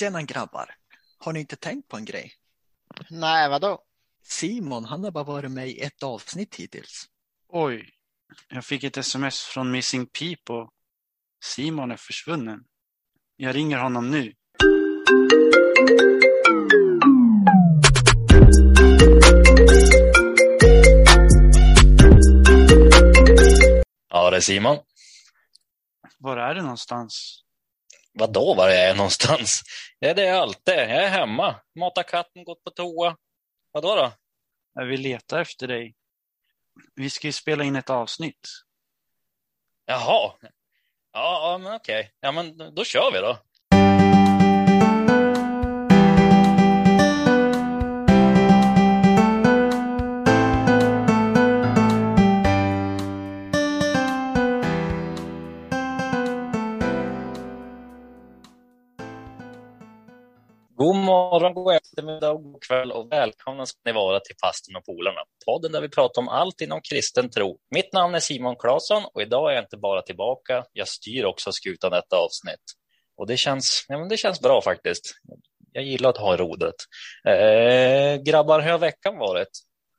Tjena grabbar! Har ni inte tänkt på en grej? Nej, vadå? Simon, han har bara varit med i ett avsnitt hittills. Oj, jag fick ett sms från Missing People. Simon är försvunnen. Jag ringer honom nu. Ja, det är Simon. Var är du någonstans? Vadå var jag är någonstans? Ja, det är jag alltid. Jag är hemma. Matar katten, gått på toa. Vadå då? Jag vill leta efter dig. Vi ska ju spela in ett avsnitt. Jaha. Ja, ja men okej. Ja, men då kör vi då. Morgon, god eftermiddag och god kväll och välkomna ska ni vara till Pastorn och polarna. Podden där vi pratar om allt inom kristen tro. Mitt namn är Simon Claesson och idag är jag inte bara tillbaka, jag styr också skutan detta avsnitt. Och det känns, ja, men det känns bra faktiskt. Jag gillar att ha rodret. Eh, grabbar, hur har veckan varit?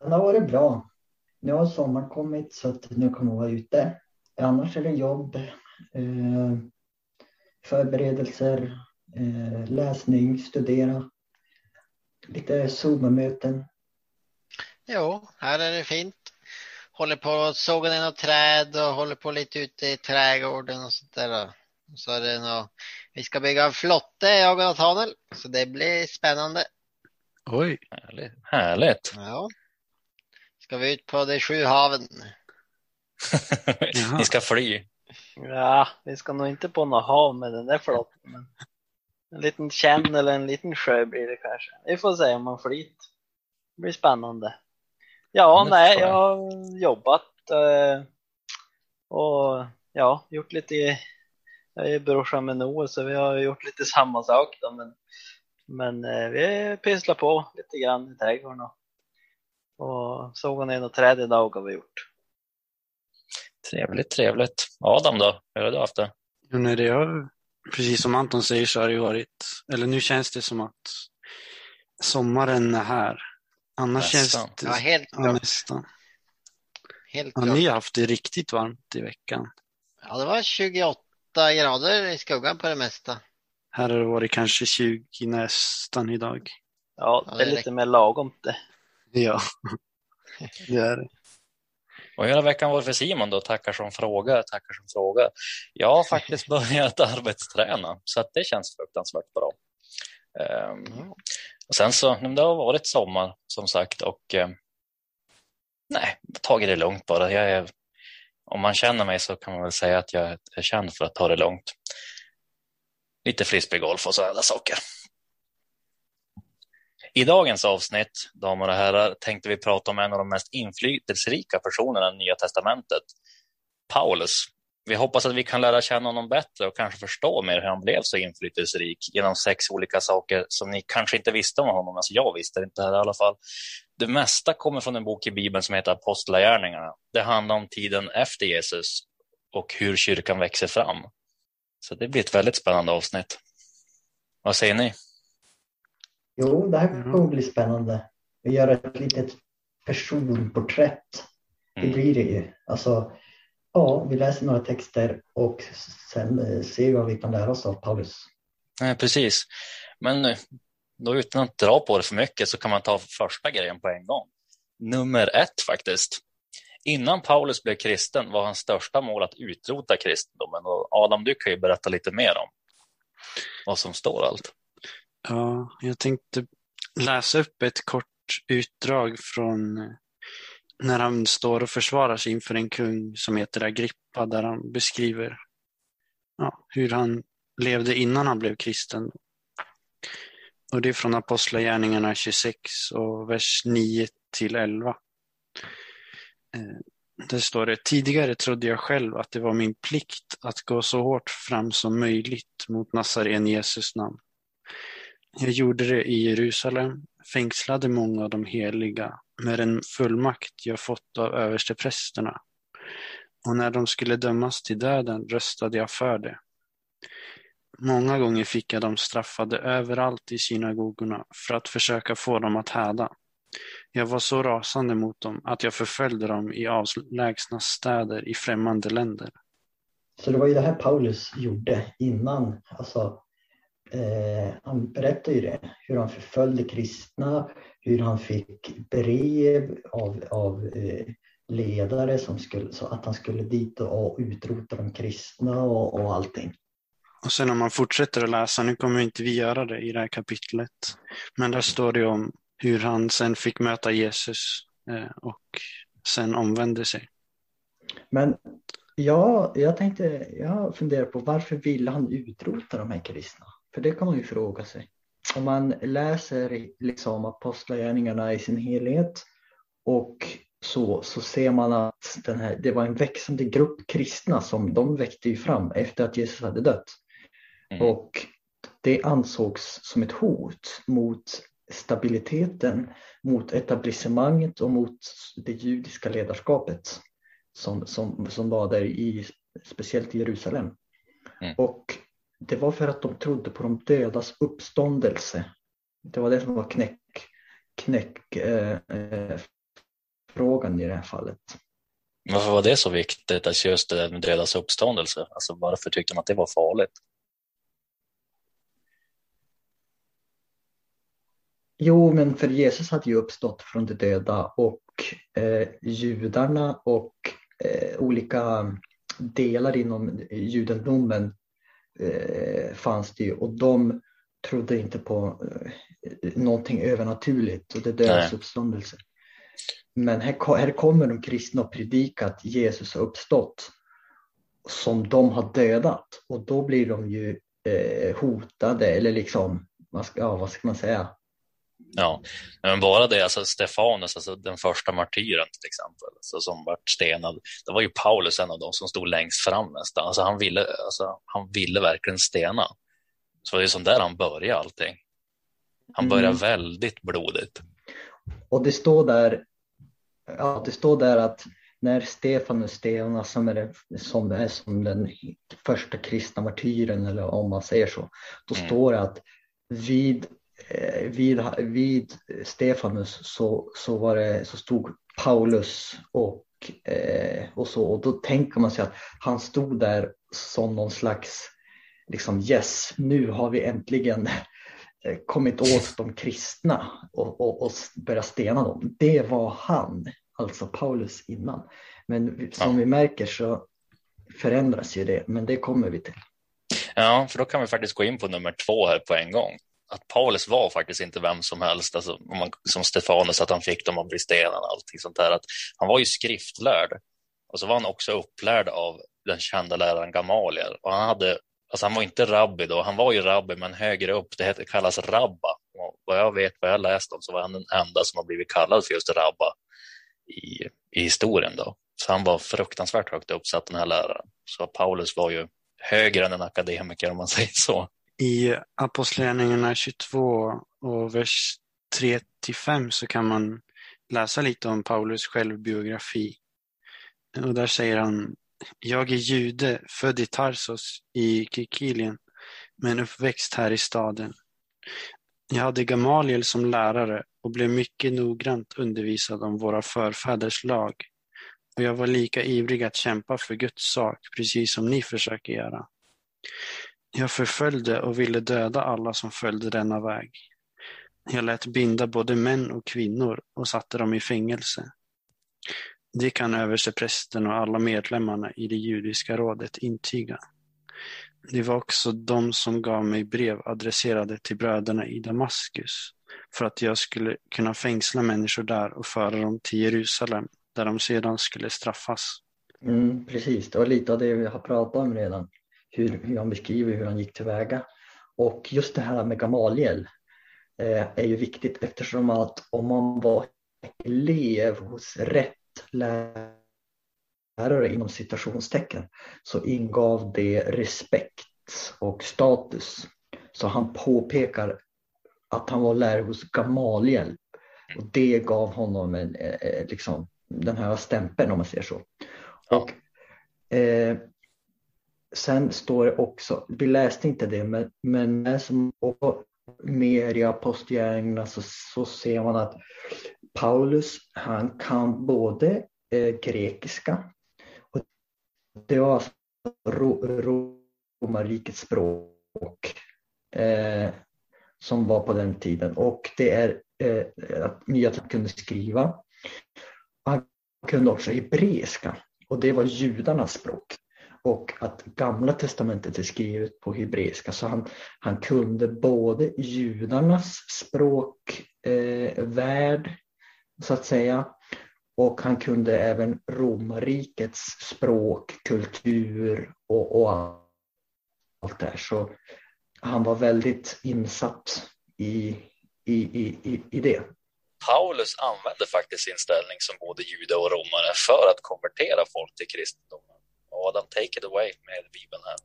Den har varit bra. Nu har sommaren kommit så att nu kommer jag vara ute. Annars är det jobb, eh, förberedelser, eh, läsning, studera, lite Zoom-möten. Jo, här är det fint. Håller på att såga ner något träd och håller på lite ute i trädgården och sånt där. Så är det nå vi ska bygga en flotte, jag och Nathaniel, så det blir spännande. Oj. Härligt. Härligt. Ja. Ska vi ut på de sju haven. Ni ska fly. Ja, vi ska nog inte på något hav med den där flottan. Men en liten känn eller en liten sjö blir det kanske. Vi får se om man flyt. Det blir spännande. Ja, nej, jag har jobbat eh, och ja, gjort lite. Jag är brorsan med Noah så vi har gjort lite samma sak då, men, men eh, vi pysslar på lite grann i trädgården och, och såg ner något träd idag har vi gjort. Trevligt, trevligt. Adam då? Hur har du haft det? Jo, nej, det har, precis som Anton säger så har det ju varit, eller nu känns det som att sommaren är här. Annars Nästan. känns det Ja, helt ja, nästan. Helt Ja, ni har haft det riktigt varmt i veckan. Ja, det var 28 grader i skuggan på det mesta. Här har det varit kanske 20 nästan idag. Ja, Ja, det är det är lite mer lagom det. Ja, det är det. Och hur har veckan varit för Simon då? Tackar som fråga, tackar som fråga. Jag har faktiskt börjat arbetsträna, så att det känns fruktansvärt bra. Um, och sen så, det har varit sommar som sagt och eh, nej, tagit det lugnt bara. Jag är, om man känner mig så kan man väl säga att jag är känd för att ta det lugnt. Lite frisbeegolf och sådana saker. I dagens avsnitt, damer och herrar, tänkte vi prata om en av de mest inflytelserika personerna i Nya Testamentet, Paulus. Vi hoppas att vi kan lära känna honom bättre och kanske förstå mer hur han blev så inflytelserik genom sex olika saker som ni kanske inte visste om honom. Alltså jag visste det inte här i alla fall. Det mesta kommer från en bok i Bibeln som heter Apostlagärningarna. Det handlar om tiden efter Jesus och hur kyrkan växer fram. Så det blir ett väldigt spännande avsnitt. Vad säger ni? Jo, det här kommer bli spännande. Vi gör ett litet personporträtt. Det Mm. blir det ju. Alltså, ja, vi läser några texter och sen eh, ser vi vad vi kan lära oss av Paulus. Nej, precis. Men eh, då utan att dra på det för mycket så kan man ta första grejen på en gång. Nummer ett faktiskt. Innan Paulus blev kristen var hans största mål att utrota kristendomen. Och Adam, du kan ju berätta lite mer om vad som står allt. Ja, jag tänkte läsa upp ett kort utdrag från eh, när han står och försvarar sig inför en kung som heter Agrippa där han beskriver ja, hur han levde innan han blev kristen. Och det är från Apostlagärningarna 26 och vers 9 till 11. Eh, där står det, tidigare trodde jag själv att det var min plikt att gå så hårt fram som möjligt mot Nazaren Jesus namn. Jag gjorde det i Jerusalem, fängslade många av de heliga med en fullmakt jag fått av översteprästerna. Och när de skulle dömas till döden röstade jag för det. Många gånger fick jag dem straffade överallt i synagogorna för att försöka få dem att häda. Jag var så rasande mot dem att jag förföljde dem i avlägsna städer i främmande länder. Så det var ju det här Paulus gjorde innan. Alltså, eh, han berättar ju det, hur han förföljde kristna, hur han fick brev av, av eh, ledare som skulle, så att han skulle dit och utrota de kristna och, och allting. Och sen om man fortsätter att läsa, nu kommer inte vi göra det i det här kapitlet, men där står det om hur han sen fick möta Jesus eh, och sen omvände sig. Men ja, jag tänkte, jag funderar på varför ville han utrota de här kristna? För det kan man ju fråga sig. Om man läser liksom apostlagärningarna i sin helhet och så, så ser man att den här, det var en växande grupp kristna som de väckte fram efter att Jesus hade dött. Mm. Och det ansågs som ett hot mot stabiliteten, mot etablissemanget och mot det judiska ledarskapet som, som, som var där i speciellt i Jerusalem. Mm. Och det var för att de trodde på de dödas uppståndelse. Det var det som var knäck, knäck eh, eh, i det här fallet. Varför var det så viktigt, att just det med dödas uppståndelse? Alltså varför tyckte man att det var farligt? Jo, men för Jesus hade ju uppstått från de döda och eh, judarna och eh, olika delar inom judendomen eh, fanns det ju och de trodde inte på eh, någonting övernaturligt och det dödas uppståndelse. Men här, här kommer de kristna och predikar att Jesus har uppstått som de har dödat och då blir de ju eh, hotade eller liksom, vad ska, ja, vad ska man säga? Ja, men bara det, alltså Stefanus, alltså den första martyren till exempel, alltså, som vart stenad, det var ju Paulus en av dem som stod längst fram nästan. Alltså, han, ville, alltså, han ville verkligen stena. Så det är som där han började allting. Han började mm. väldigt blodigt. Och det står där ja, det står där att när Stefanus stenas som är, som är som den första kristna martyren eller om man säger så, då mm. står det att vid, vid, vid Stefanus så, så, var det, så stod Paulus och, eh, och så och då tänker man sig att han stod där som någon slags liksom yes, nu har vi äntligen eh, kommit åt de kristna och, och, och börjat stena dem. Det var han alltså Paulus innan. Men som ja. vi märker så förändras ju det, men det kommer vi till. Ja, för då kan vi faktiskt gå in på nummer två här på en gång. Att Paulus var faktiskt inte vem som helst, alltså, om man, som Stefanus, att han fick dem att bli stenade och allting sånt där. Att han var ju skriftlärd och så var han också upplärd av den kända läraren Gamaliel. Och han, hade, alltså han var inte rabbi då, han var ju rabbi men högre upp, det heter, kallas rabba. Och vad jag vet, vad jag läst om, så var han den enda som har blivit kallad för just rabba i, i historien. Då. Så han var fruktansvärt högt uppsatt den här läraren. Så Paulus var ju högre än en akademiker om man säger så. I Apostlagärningarna 22 och vers 3 5 så kan man läsa lite om Paulus självbiografi. Och där säger han Jag är jude, född i Tarsos i Kikilien, men uppväxt här i staden. Jag hade Gamaliel som lärare och blev mycket noggrant undervisad om våra förfäders lag. Och jag var lika ivrig att kämpa för Guds sak, precis som ni försöker göra. Jag förföljde och ville döda alla som följde denna väg. Jag lät binda både män och kvinnor och satte dem i fängelse. Det kan översteprästen och alla medlemmarna i det judiska rådet intyga. Det var också de som gav mig brev adresserade till bröderna i Damaskus för att jag skulle kunna fängsla människor där och föra dem till Jerusalem där de sedan skulle straffas. Mm, precis, det var lite av det vi har pratat om redan. Hur, hur han beskriver hur han gick tillväga. Och just det här med Gamaliel eh, är ju viktigt eftersom att om man var elev hos rätt lärare inom citationstecken så ingav det respekt och status. Så han påpekar att han var lärare hos Gamaliel och det gav honom en, eh, eh, liksom, den här stämpeln om man säger så. Och, eh, sen står det också, vi läste inte det, men, men läser och mer i Apostlagärningarna så, så ser man att Paulus, han kan både eh, grekiska och det var alltså ro, romarrikets språk eh, som var på den tiden och det är eh, att Nya kunde skriva. Han kunde också hebreiska och det var judarnas språk och att Gamla testamentet är skrivet på hebreiska så han, han kunde både judarnas språkvärld eh, så att säga och han kunde även romarrikets språk, kultur och, och allt det här. Så han var väldigt insatt i, i, i, i det. Paulus använde faktiskt sin ställning som både jude och romare för att konvertera folk till kristendomen. Adam, take it away med Bibeln här.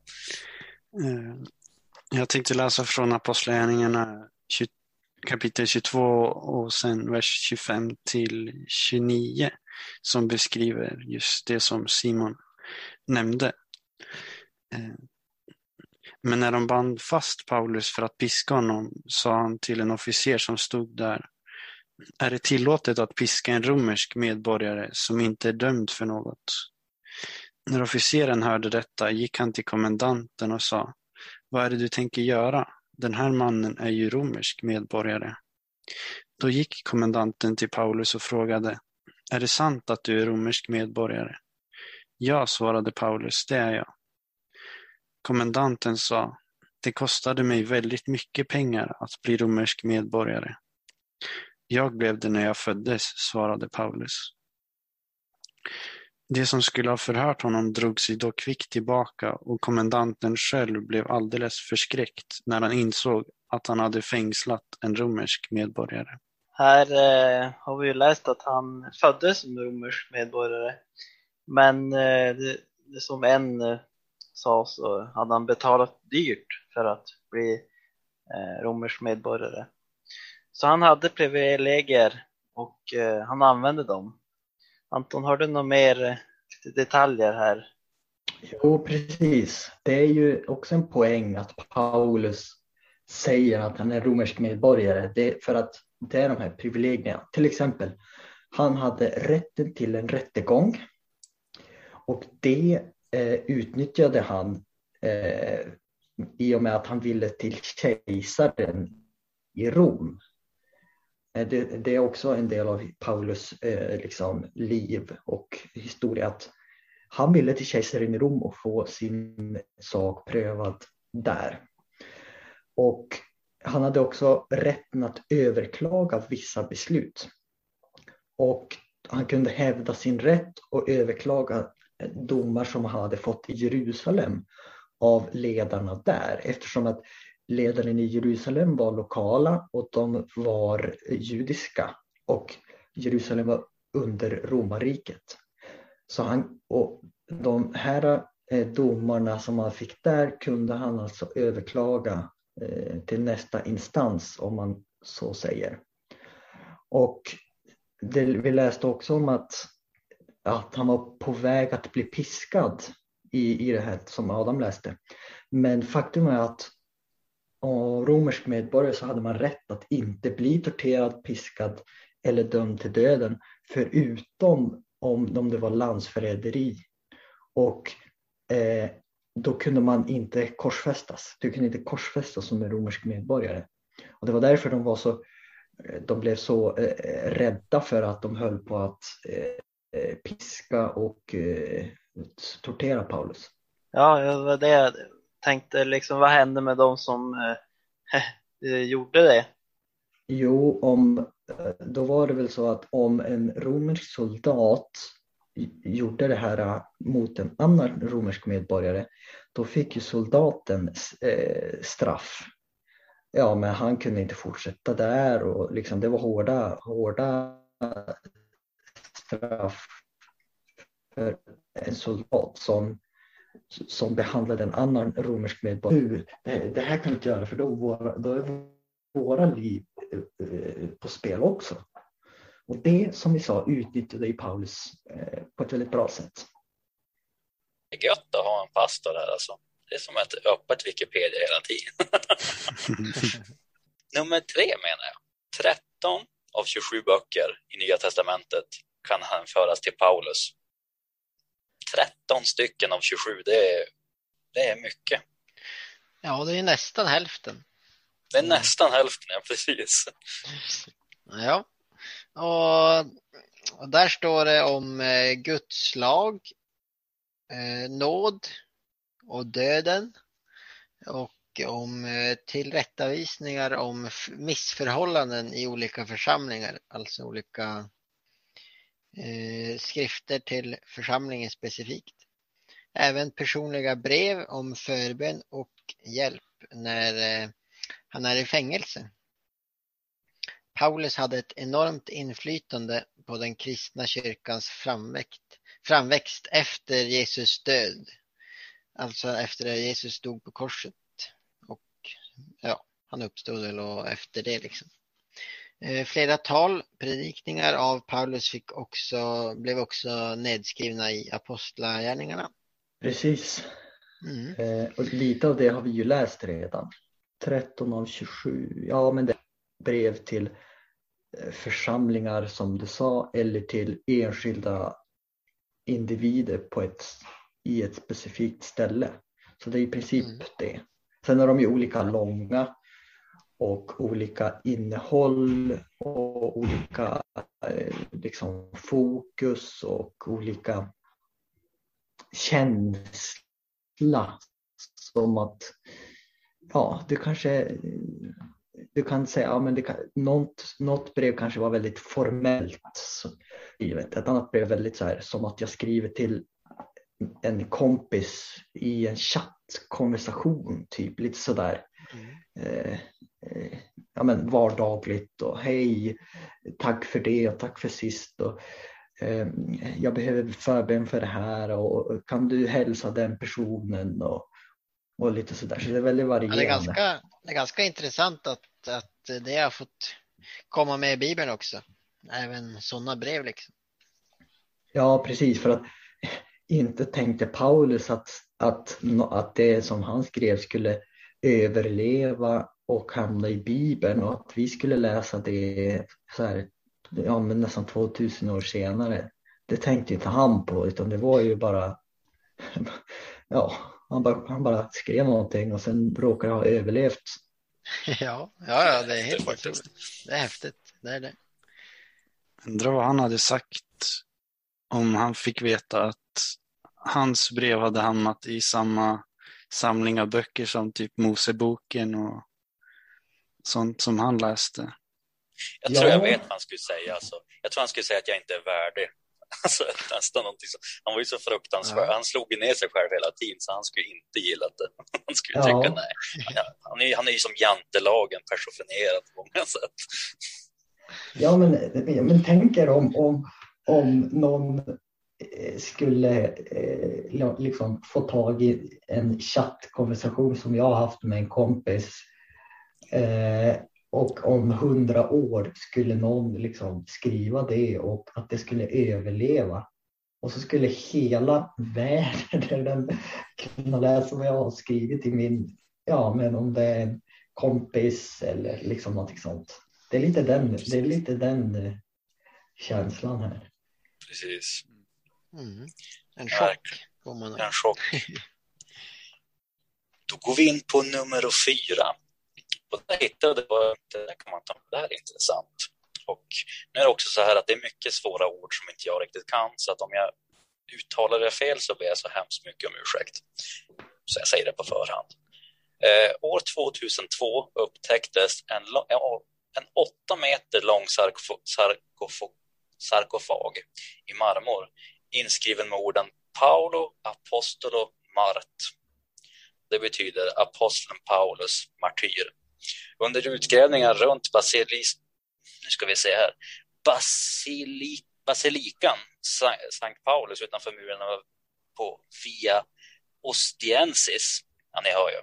Eh, jag tänkte läsa från Apostlagärningarna kapitel 22 och sen vers 25 till 29 som beskriver just det som Simon nämnde. Eh, men när de band fast Paulus för att piska honom sa han till en officer som stod där är det tillåtet att piska en romersk medborgare som inte är dömd för något? När officeren hörde detta gick han till kommendanten och sa Vad är det du tänker göra? Den här mannen är ju romersk medborgare. Då gick kommendanten till Paulus och frågade Är det sant att du är romersk medborgare? Ja, svarade Paulus, det är jag. Kommendanten sa Det kostade mig väldigt mycket pengar att bli romersk medborgare. Jag blev det när jag föddes, svarade Paulus. De som skulle ha förhört honom drog sig då kvickt tillbaka och kommendanten själv blev alldeles förskräckt när han insåg att han hade fängslat en romersk medborgare. Här eh, har vi ju läst att han föddes som romersk medborgare. Men eh, det, det som en eh, sa så hade han betalat dyrt för att bli eh, romersk medborgare. Så han hade privilegier och eh, han använde dem. Anton, har du några mer eh, detaljer här? Jo, precis. Det är ju också en poäng att Paulus säger att han är romersk medborgare. Det för att det är de här privilegierna. Till exempel, han hade rätten till en rättegång och det eh, utnyttjade han eh, i och med att han ville till kejsaren i Rom. Eh, det, det, är också en del av Paulus eh, liksom, liv och historia att han ville till kejsaren i Rom och få sin sak prövad där. Och han hade också rätten att överklaga vissa beslut. Och han kunde hävda sin rätt och överklaga eh, domar som han hade fått i Jerusalem av ledarna där eftersom att ledaren i Jerusalem var lokala och de var judiska och Jerusalem var under romarriket. Så han, och de här eh, domarna som han fick där kunde han alltså överklaga eh, till nästa instans om man så säger. Och det, vi läste också om att, att han var på väg att bli piskad i, i det här som Adam läste. Men faktum är att och romersk medborgare så hade man rätt att inte bli torterad, piskad eller dömd till döden förutom om, om det var landsförräderi. Och eh, då kunde man inte korsfästas. Du kunde inte korsfästas som en romersk medborgare. Och det var därför de var så eh, de blev så eh, rädda för att de höll på att eh piska och eh, tortera Paulus. Ja, det var det tänkte liksom, vad hände med de som eh, eh gjorde det? Jo, om, eh, då var det väl så att om en romersk soldat gjorde det här eh, mot en annan romersk medborgare, då fick ju soldaten eh, straff. Ja, men han kunde inte fortsätta där och liksom, det var hårda, hårda straff för en soldat som som behandlade en annan romersk medborgare. Det, det här kan vi inte göra för då, våra, då är våra liv eh, på spel också. Och det som vi sa utnyttjade Paulus eh, på ett väldigt bra sätt. Det är gött att ha en pastor här alltså. Det är som ett öppet Wikipedia hela tiden. Nummer tre menar jag. 13 av 27 böcker i Nya Testamentet kan hänföras till Paulus. 13 stycken av 27, det är, det är mycket. Ja, det är nästan hälften. Det är nästan hälften, ja precis. Ja, och, och där står det om eh, Guds lag, eh, nåd och döden och om eh, tillrättavisningar om missförhållanden i olika församlingar, alltså olika Eh, skrifter till församlingen specifikt. Även personliga brev om förbön och hjälp när eh, han är i fängelse. Paulus hade ett enormt inflytande på den kristna kyrkans framväxt, framväxt efter Jesus död. Alltså efter att Jesus dog på korset. Och ja, han uppstod väl och efter det liksom. Eh, Flera tal, predikningar av Paulus fick också, blev också nedskrivna i Apostlagärningarna. Precis. Mm. Eh, och lite av det har vi ju läst redan. 13 av 27. Ja, men det är brev till eh, församlingar som du sa eller till enskilda individer på ett, i ett specifikt ställe. Så det är i princip Mm. det. Sen är de ju olika långa och olika innehåll och olika eh, liksom fokus och olika känsla. Som att ja, du kanske du kan säga ja, men det kan, något, något brev kanske var väldigt formellt skrivet. Ett annat brev väldigt så här som att jag skriver till en kompis i en chattkonversation, typ lite sådär. Mm. Eh, eh, ja, men vardagligt och hej, tack för det och tack för sist. Och, eh, jag behöver förbön för det här och, och kan du hälsa den personen och, och lite sådär. Så det är väldigt Ja, varierande. det, är ganska, det är ganska intressant att, att det har fått komma med i Bibeln också. Även sådana brev liksom. Ja, precis. För att inte tänkte Paulus att, att, att det som han skrev skulle överleva och hamna i Bibeln och att vi skulle läsa det så här, ja, men nästan 2000 år senare. Det tänkte inte han på utan det var ju bara, ja, han bara, han bara skrev någonting och sen råkade ha överlevt. Ja, ja, ja det är helt Faktiskt. otroligt. Det är häftigt. Det är det. Undrar vad han hade sagt om han fick veta att hans brev hade hamnat i samma samling av böcker som typ Moseboken och sånt som han läste. Jag tror jag Ja. vet vad han skulle säga. Alltså. Jag tror han skulle säga att jag inte är värdig. Alltså, nästan någonting så. Han var ju så fruktansvärd. Ja. Han slog ner sig själv hela tiden, så han skulle inte gilla det. Han skulle Ja. tycka nej. Han, är, han är ju som jantelagen personifierad på många sätt. Ja, men, men tänk er om, om, om någon eh, skulle eh, liksom få tag i en chattkonversation som jag har haft med en kompis eh, och om hundra år skulle någon liksom skriva det och att det skulle överleva. Och så skulle hela världen kunna läsa vad jag har skrivit i min, ja men om det är en kompis eller liksom någonting sånt. Det är lite den, det är lite den eh, känslan här. Precis. Mm. En chock. En chock. Då går vi in på nummer fyra. Och där hittade jag, det där kan man ta, det här är intressant. Och nu är det också så här att det är mycket svåra ord som inte jag riktigt kan, så att om jag uttalar det fel så ber jag så hemskt mycket om ursäkt. Så jag säger det på förhand. Eh, år 2002 upptäcktes en, en åtta meter lång sarkof sarkof sarkofag i marmor inskriven med orden Paolo Apostolo Mart. Det betyder aposteln Paulus, martyr. Under utgrävningar runt basilis, nu ska vi se här, Basili, basilikan Sa- Sankt Paulus utanför murarna på Via Ostiensis, ja ni hör ju.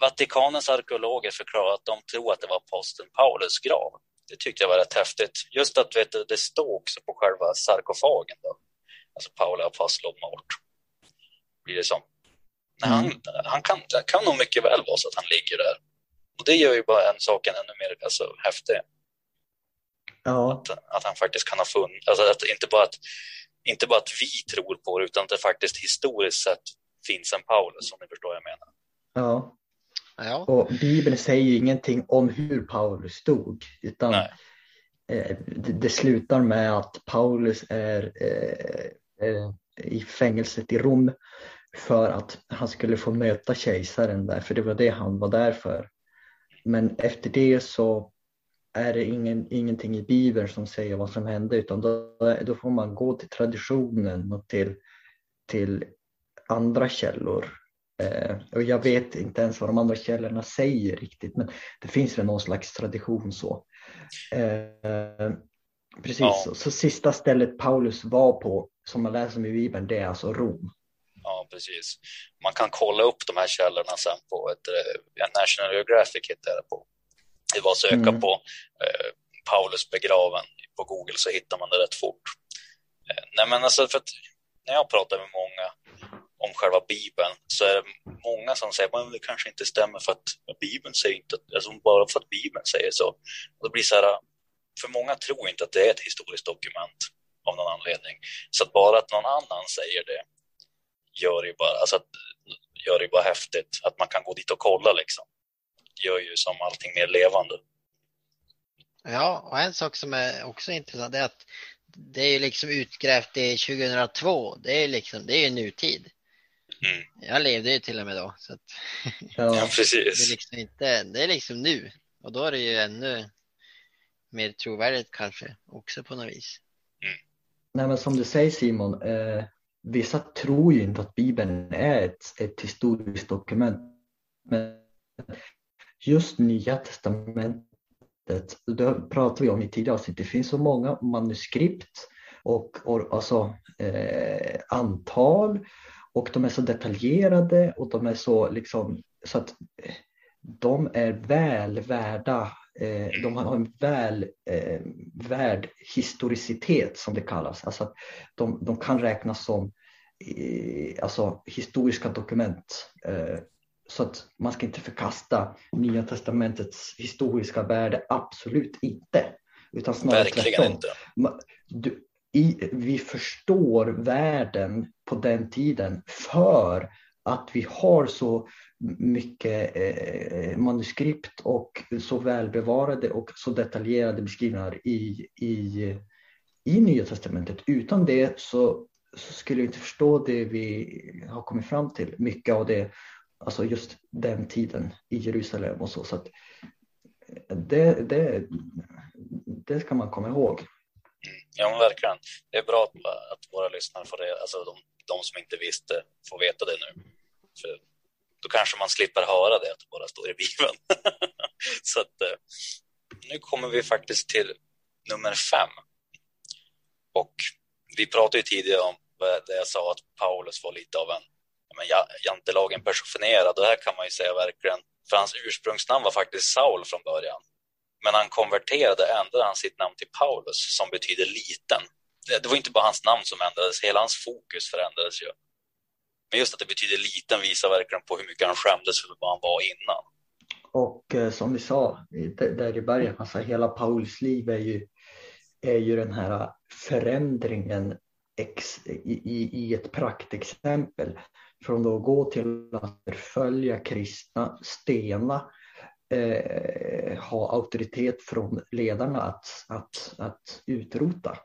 Vatikanens arkeologer förklarar att de tror att det var aposteln Paulus grav. Det tyckte jag var rätt häftigt. Just att vet du, det står också på själva sarkofagen. Då. Alltså Paula Apostol Mort. blir det som. Nej, han, han kan, kan nog mycket väl vara så att han ligger där. Och det gör ju bara en saken ännu mer alltså, häftig. Ja, Att, att han faktiskt kan ha funnits, alltså att inte bara att, inte bara att vi tror på det, utan att det faktiskt historiskt sett finns en Paulus, om ni förstår vad jag menar. ja. Ja, Och Bibeln säger ju ingenting om hur Paulus dog, utan Nej. eh, det, det slutar med att Paulus är eh, eh, i fängelset i Rom för att han skulle få möta kejsaren där, för det var det han var där för. Men efter det så är det ingen, ingenting i Bibeln som säger vad som hände, utan då, då får man gå till traditionen och till, till andra källor. Eh, och jag vet inte ens vad de andra källorna säger riktigt, men det finns väl någon slags tradition så. Eh, precis, Ja. så, så sista stället Paulus var på, som man läser om i Bibeln, det är alltså Rom. Ja, precis. Man kan kolla upp de här källorna sen på ett, eh, National Geographic hittar jag det på. Det var att söka Mm. på eh, Paulus begraven på Google så hittar man det rätt fort. Eh, nej men alltså för att när jag pratar med många om själva Bibeln så är det många som säger att det kanske inte stämmer för att Bibeln säger inte, alltså bara för att Bibeln säger så. Och det blir så här, för många tror inte att det är ett historiskt dokument av någon anledning. Så att bara att någon annan säger det gör ju bara, alltså att, gör det bara häftigt att man kan gå dit och kolla liksom. Gör ju som allting mer levande. ja, och en sak som är också intressant är att det är ju liksom utgrävt i 2002. Det är liksom, det är ju nutid. Mm. Jag levde ju till och med då, så att Ja, Ja, det är precis. liksom inte, det är liksom nu. Och då är det ju ännu mer trovärdigt kanske också på något vis. nej, men som du säger Simon, eh, vissa tror ju inte att Bibeln är ett, ett historiskt dokument. Men just Nya Testamentet, det pratade vi om i tidigare avsnitt, det finns så många manuskript och, och alltså, eh, antal och de är så detaljerade och de är så liksom så att eh, de är väl värda, eh, de har en väl eh, värd historicitet som det kallas. Alltså att de, de kan räknas som eh, alltså, historiska dokument. Eh, så att man ska inte förkasta Nya Testamentets historiska värde, absolut inte. Utan snarare Verkligen tvärtom. inte. Du, i, vi förstår världen på den tiden för att vi har så mycket eh, manuskript och så välbevarade och så detaljerade beskrivningar i, i, i Nya Testamentet. Utan det så, så skulle vi inte förstå det vi har kommit fram till. Mycket av det, alltså just den tiden i Jerusalem och så. så att eh, det, det, det ska man komma ihåg. Ja, men verkligen. Det är bra att, att våra lyssnare får det, alltså de, de som inte visste får veta det nu. För då kanske man slipper höra det att det bara står i Bibeln. Så att eh, nu kommer vi faktiskt till nummer fem. Och vi pratade ju tidigare om Eh, det jag sa att Paulus var lite av en men, jantelagen personifierad. Och här kan man ju säga verkligen, för hans ursprungsnamn var faktiskt Saul från början. Men han konverterade ändrade han sitt namn till Paulus som betyder liten. Det, det var inte bara hans namn som ändrades, hela hans fokus förändrades ju. Men just att det betyder liten visar verkligen på hur mycket han skämdes för vad han var innan. Och eh, som vi sa där i början, alltså hela Paulus liv är ju, är ju den här förändringen ex, i, i, ett praktexempel. Från att gå till att förfölja kristna, stena, eh, ha auktoritet från ledarna att, att, att utrota.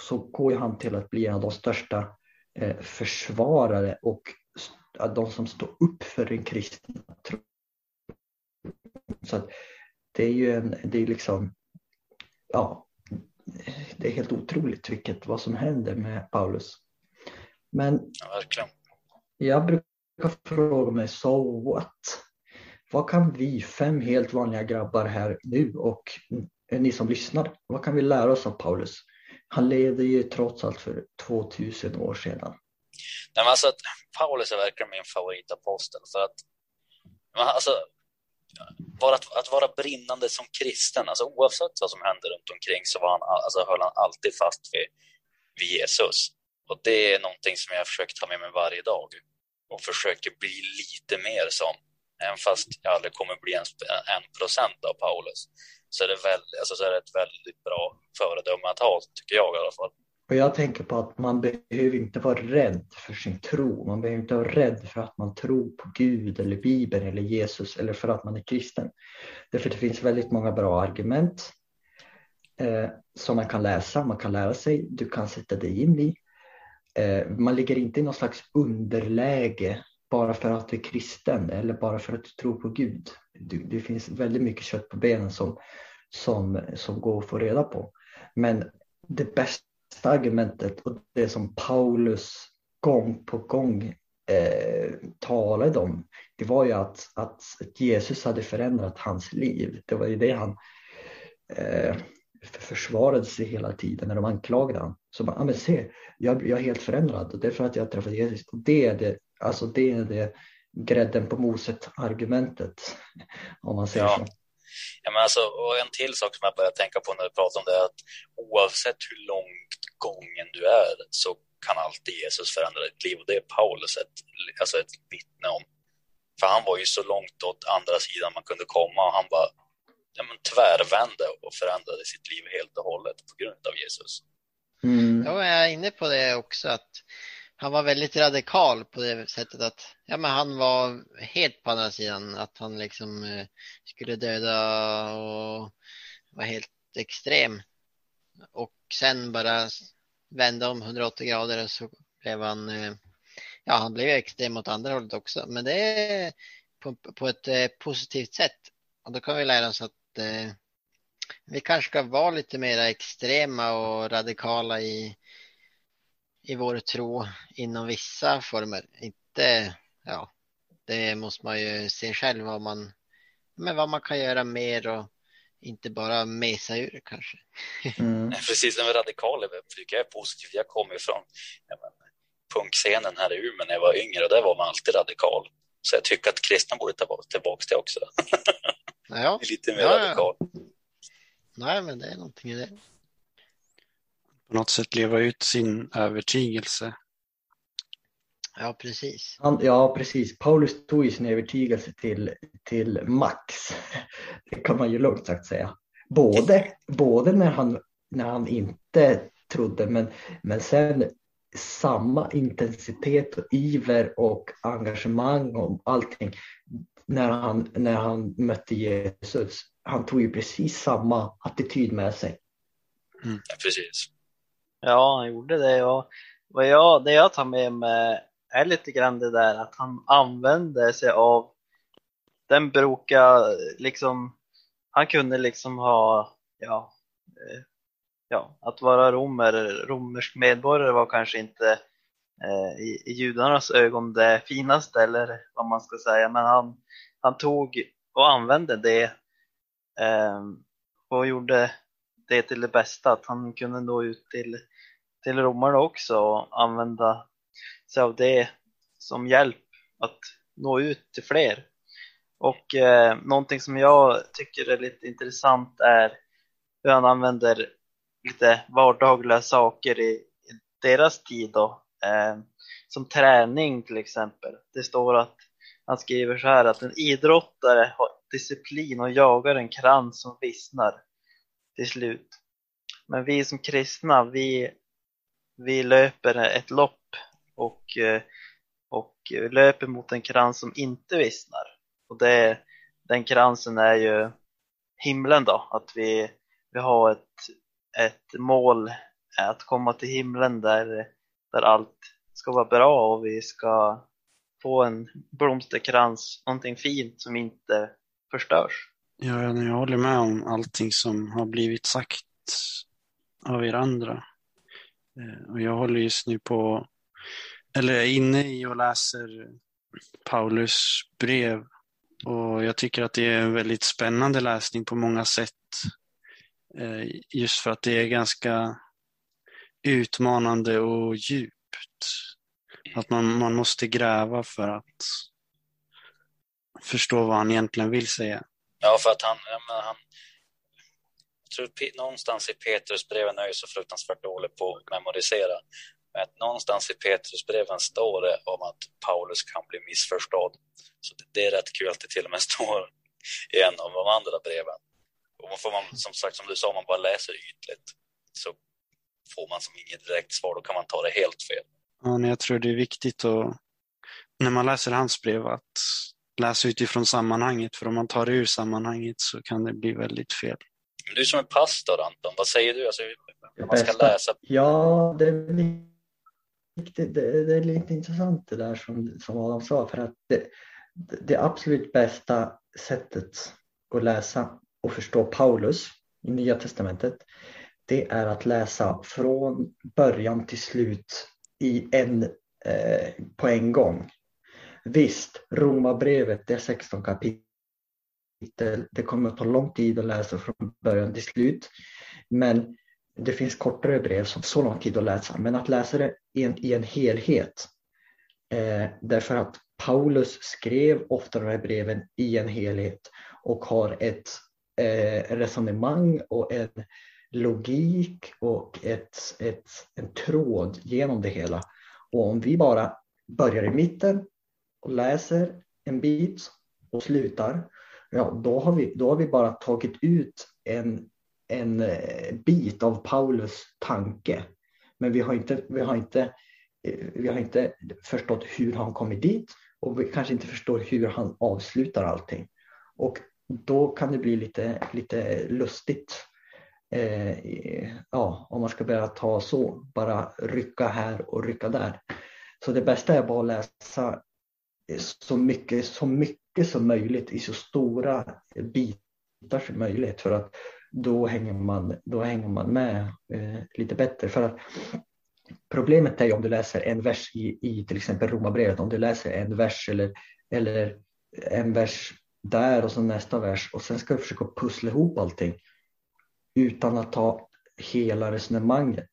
Så går ju han till att bli en av de största eh, försvarare och st- de som står upp för den kristna tron. Så att det är ju en, det är liksom, ja, det är helt otroligt vilket, vad som händer med Paulus. Men Ja, jag brukar fråga mig, so what? Vad kan vi fem helt vanliga grabbar här nu och ni som lyssnar, vad kan vi lära oss av Paulus? Han levde ju trots allt för 2000 år sedan. Nej, men alltså, Paulus är verkligen min favoritapostel. För att, alltså, bara att, att vara brinnande som kristen, alltså, oavsett vad som hände runt omkring så var han, alltså, höll han alltid fast vid, vid Jesus. Och det är någonting som jag försöker ta med mig varje dag. och försöker bli lite mer som. Även fast jag aldrig kommer bli en, en procent av Paulus. Så är, det väl, alltså, så är det ett väldigt bra föredöme att ha, tycker jag i alla fall. Och jag tänker på att man behöver inte vara rädd för sin tro. Man behöver inte vara rädd för att man tror på Gud eller Bibeln eller Jesus eller för att man är kristen. Därför det finns väldigt många bra argument eh, som man kan läsa, man kan lära sig, du kan sätta dig in i. Eh, man ligger inte i någon slags underläge bara för att du är kristen eller bara för att du tror på Gud. Du, det finns väldigt mycket kött på benen som, som, som går att få reda på. Men det bästa argumentet och det som Paulus gång på gång eh, talade om, det var ju att, att Jesus hade förändrat hans liv. Det var ju det han eh, försvarade sig hela tiden när de anklagade honom. Så man, ja men se, jag, jag är helt förändrad och det är för att jag har träffat Jesus. Och det är det, alltså det är det grädden på moset argumentet. Om man säger Ja. så. Ja, men alltså, och en till sak som jag börjar tänka på när du pratar om det är att oavsett hur långt gången du är så kan alltid Jesus förändra ditt liv och det är Paulus ett, alltså ett vittne om. För han var ju så långt åt andra sidan man kunde komma och han bara ja, men tvärvände och förändrade sitt liv helt och hållet på grund av Jesus. Mm. Ja, jag är inne på det också att han var väldigt radikal på det sättet att ja, men han var helt på andra sidan, att han liksom eh, skulle döda och var helt extrem. Och sen bara vände om 180 grader och så blev han, eh, ja han blev extrem åt andra hållet också, men det är på, på ett eh, positivt sätt. Och då kan vi lära oss att eh, vi kanske ska vara lite mer extrema och radikala i, i vår tro inom vissa former. Inte, ja, det måste man ju se själv vad man, men vad man kan göra mer och inte bara mesa ur kanske. Mm. Precis som radikal tycker jag är positivt. Jag kommer ja, men, punkscenen här i Umeå när jag var yngre och där var man alltid radikal. Så jag tycker att kristna borde ta tillbaka det också. Ja, Lite mer Ja, ja. radikal. nej men det är någonting i det. På något sätt leva ut sin övertygelse. Ja, precis. Han, ja, precis. Paulus tog ju sin övertygelse till, till max. Det kan man ju lugnt sagt säga. Både, både när, han, när han inte trodde, men, men sen samma intensitet och iver och engagemang och allting när han, när han mötte Jesus. Han tog ju precis samma attityd med sig. Ja, precis. Ja, han gjorde det. Och vad jag, det jag tar med mig är lite grann det där att han använde sig av den broka, liksom, han kunde liksom ha, ja, eh, ja, att vara romer, romersk medborgare var kanske inte eh, i, i judarnas ögon det finaste eller vad man ska säga, men han, han tog och använde det eh, och gjorde det till det bästa, att han kunde nå ut till, till romarna också och använda sig av det som hjälp att nå ut till fler. Och eh, någonting som jag tycker är lite intressant är hur han använder lite vardagliga saker i, i deras tid då. Eh, som träning till exempel. Det står att han skriver så här att en idrottare har disciplin och jagar en krans som vissnar till slut. Men vi som kristna, vi, vi löper ett lopp och, eh, och löper mot en krans som inte vissnar. Och det, den kransen är ju himlen då, att vi, vi har ett, ett mål att komma till himlen där, där allt ska vara bra och vi ska få en blomsterkrans, någonting fint som inte förstörs. Ja, jag håller med om allting som har blivit sagt av er andra. Eh, och jag håller just nu på, eller är inne i och läser Paulus brev. Och jag tycker att det är en väldigt spännande läsning på många sätt. Eh, just för att det är ganska utmanande och djupt. Att man, man måste gräva för att förstå vad han egentligen vill säga. Ja, för att han, jag menar, han jag tror någonstans i Petrus breven är ju så fruktansvärt dålig på att memorisera. Men någonstans i Petrusbreven står det om att Paulus kan bli missförstådd. Så det är rätt kul att det till och med står i en av de andra breven. Och får man, som sagt, som du sa, om man bara läser ytligt så får man som inget direkt svar, då kan man ta det helt fel. Ja, jag tror det är viktigt att, när man läser hans brev att läsa utifrån sammanhanget, för om man tar det ur sammanhanget så kan det bli väldigt fel. Du som är pastor, Anton, vad säger du? Alltså, man ska läsa? Ja, det är, riktigt, det, det är lite intressant det där som, som Adam sa, för att det, det absolut bästa sättet att läsa och förstå Paulus i Nya Testamentet, det är att läsa från början till slut i en, eh, på en gång. Visst, Romarbrevet det är 16 kapitel. Det kommer att ta lång tid att läsa från början till slut. Men det finns kortare brev som så lång tid att läsa. Men att läsa det i en, i en helhet. Eh, därför att Paulus skrev ofta de här breven i en helhet och har ett eh, resonemang och en logik och ett, ett, en tråd genom det hela. Och om vi bara börjar i mitten och läser en bit och slutar, ja, då har vi, då har vi bara tagit ut en, en eh, bit av Paulus tanke. Men vi har inte, vi har inte, eh, vi har inte förstått hur han kommit dit och vi kanske inte förstår hur han avslutar allting. Och då kan det bli lite, lite lustigt. Eh, ja, om man ska börja ta så, bara rycka här och rycka där. Så det bästa är bara att läsa eh, så mycket, så mycket som möjligt i så stora bitar som möjligt för att då hänger man, då hänger man med eh, lite bättre. För att problemet är ju om du läser en vers i, i till exempel Romarbrevet, om du läser en vers eller, eller en vers där och så nästa vers och sen ska du försöka pussla ihop allting utan att ta hela resonemanget.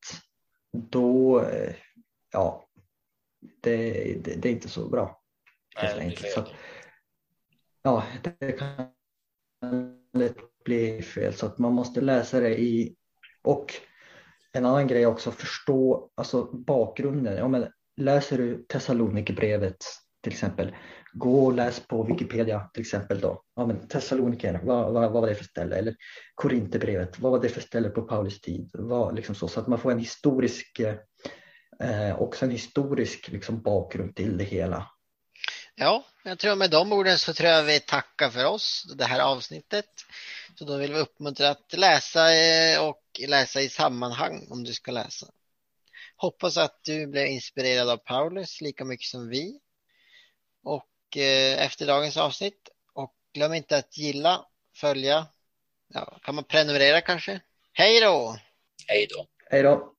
Då, eh, ja, det, det, det är inte så bra. Nej, det så, ja, det kan lätt bli fel så att man måste läsa det i och en annan grej också förstå alltså bakgrunden. Ja, men läser du Thessalonikerbrevet till exempel, gå och läs på Wikipedia till exempel då. Ja, men Thessaloniker, vad, vad, vad var det för ställe? Eller Korinthierbrevet, vad var det för ställe på Paulus tid? Vad, liksom så, så att man får en historisk, eh, också en historisk liksom, bakgrund till det hela. Ja, jag tror med de orden så tror jag vi tackar för oss, det här avsnittet. Så då vill vi uppmuntra att läsa eh, och läsa i sammanhang om du ska läsa. Hoppas att du blev inspirerad av Paulus lika mycket som vi. Och eh, efter dagens avsnitt. Och glöm inte att gilla, följa. Ja, kan man prenumerera kanske? Hej då! Hej då! Hej då!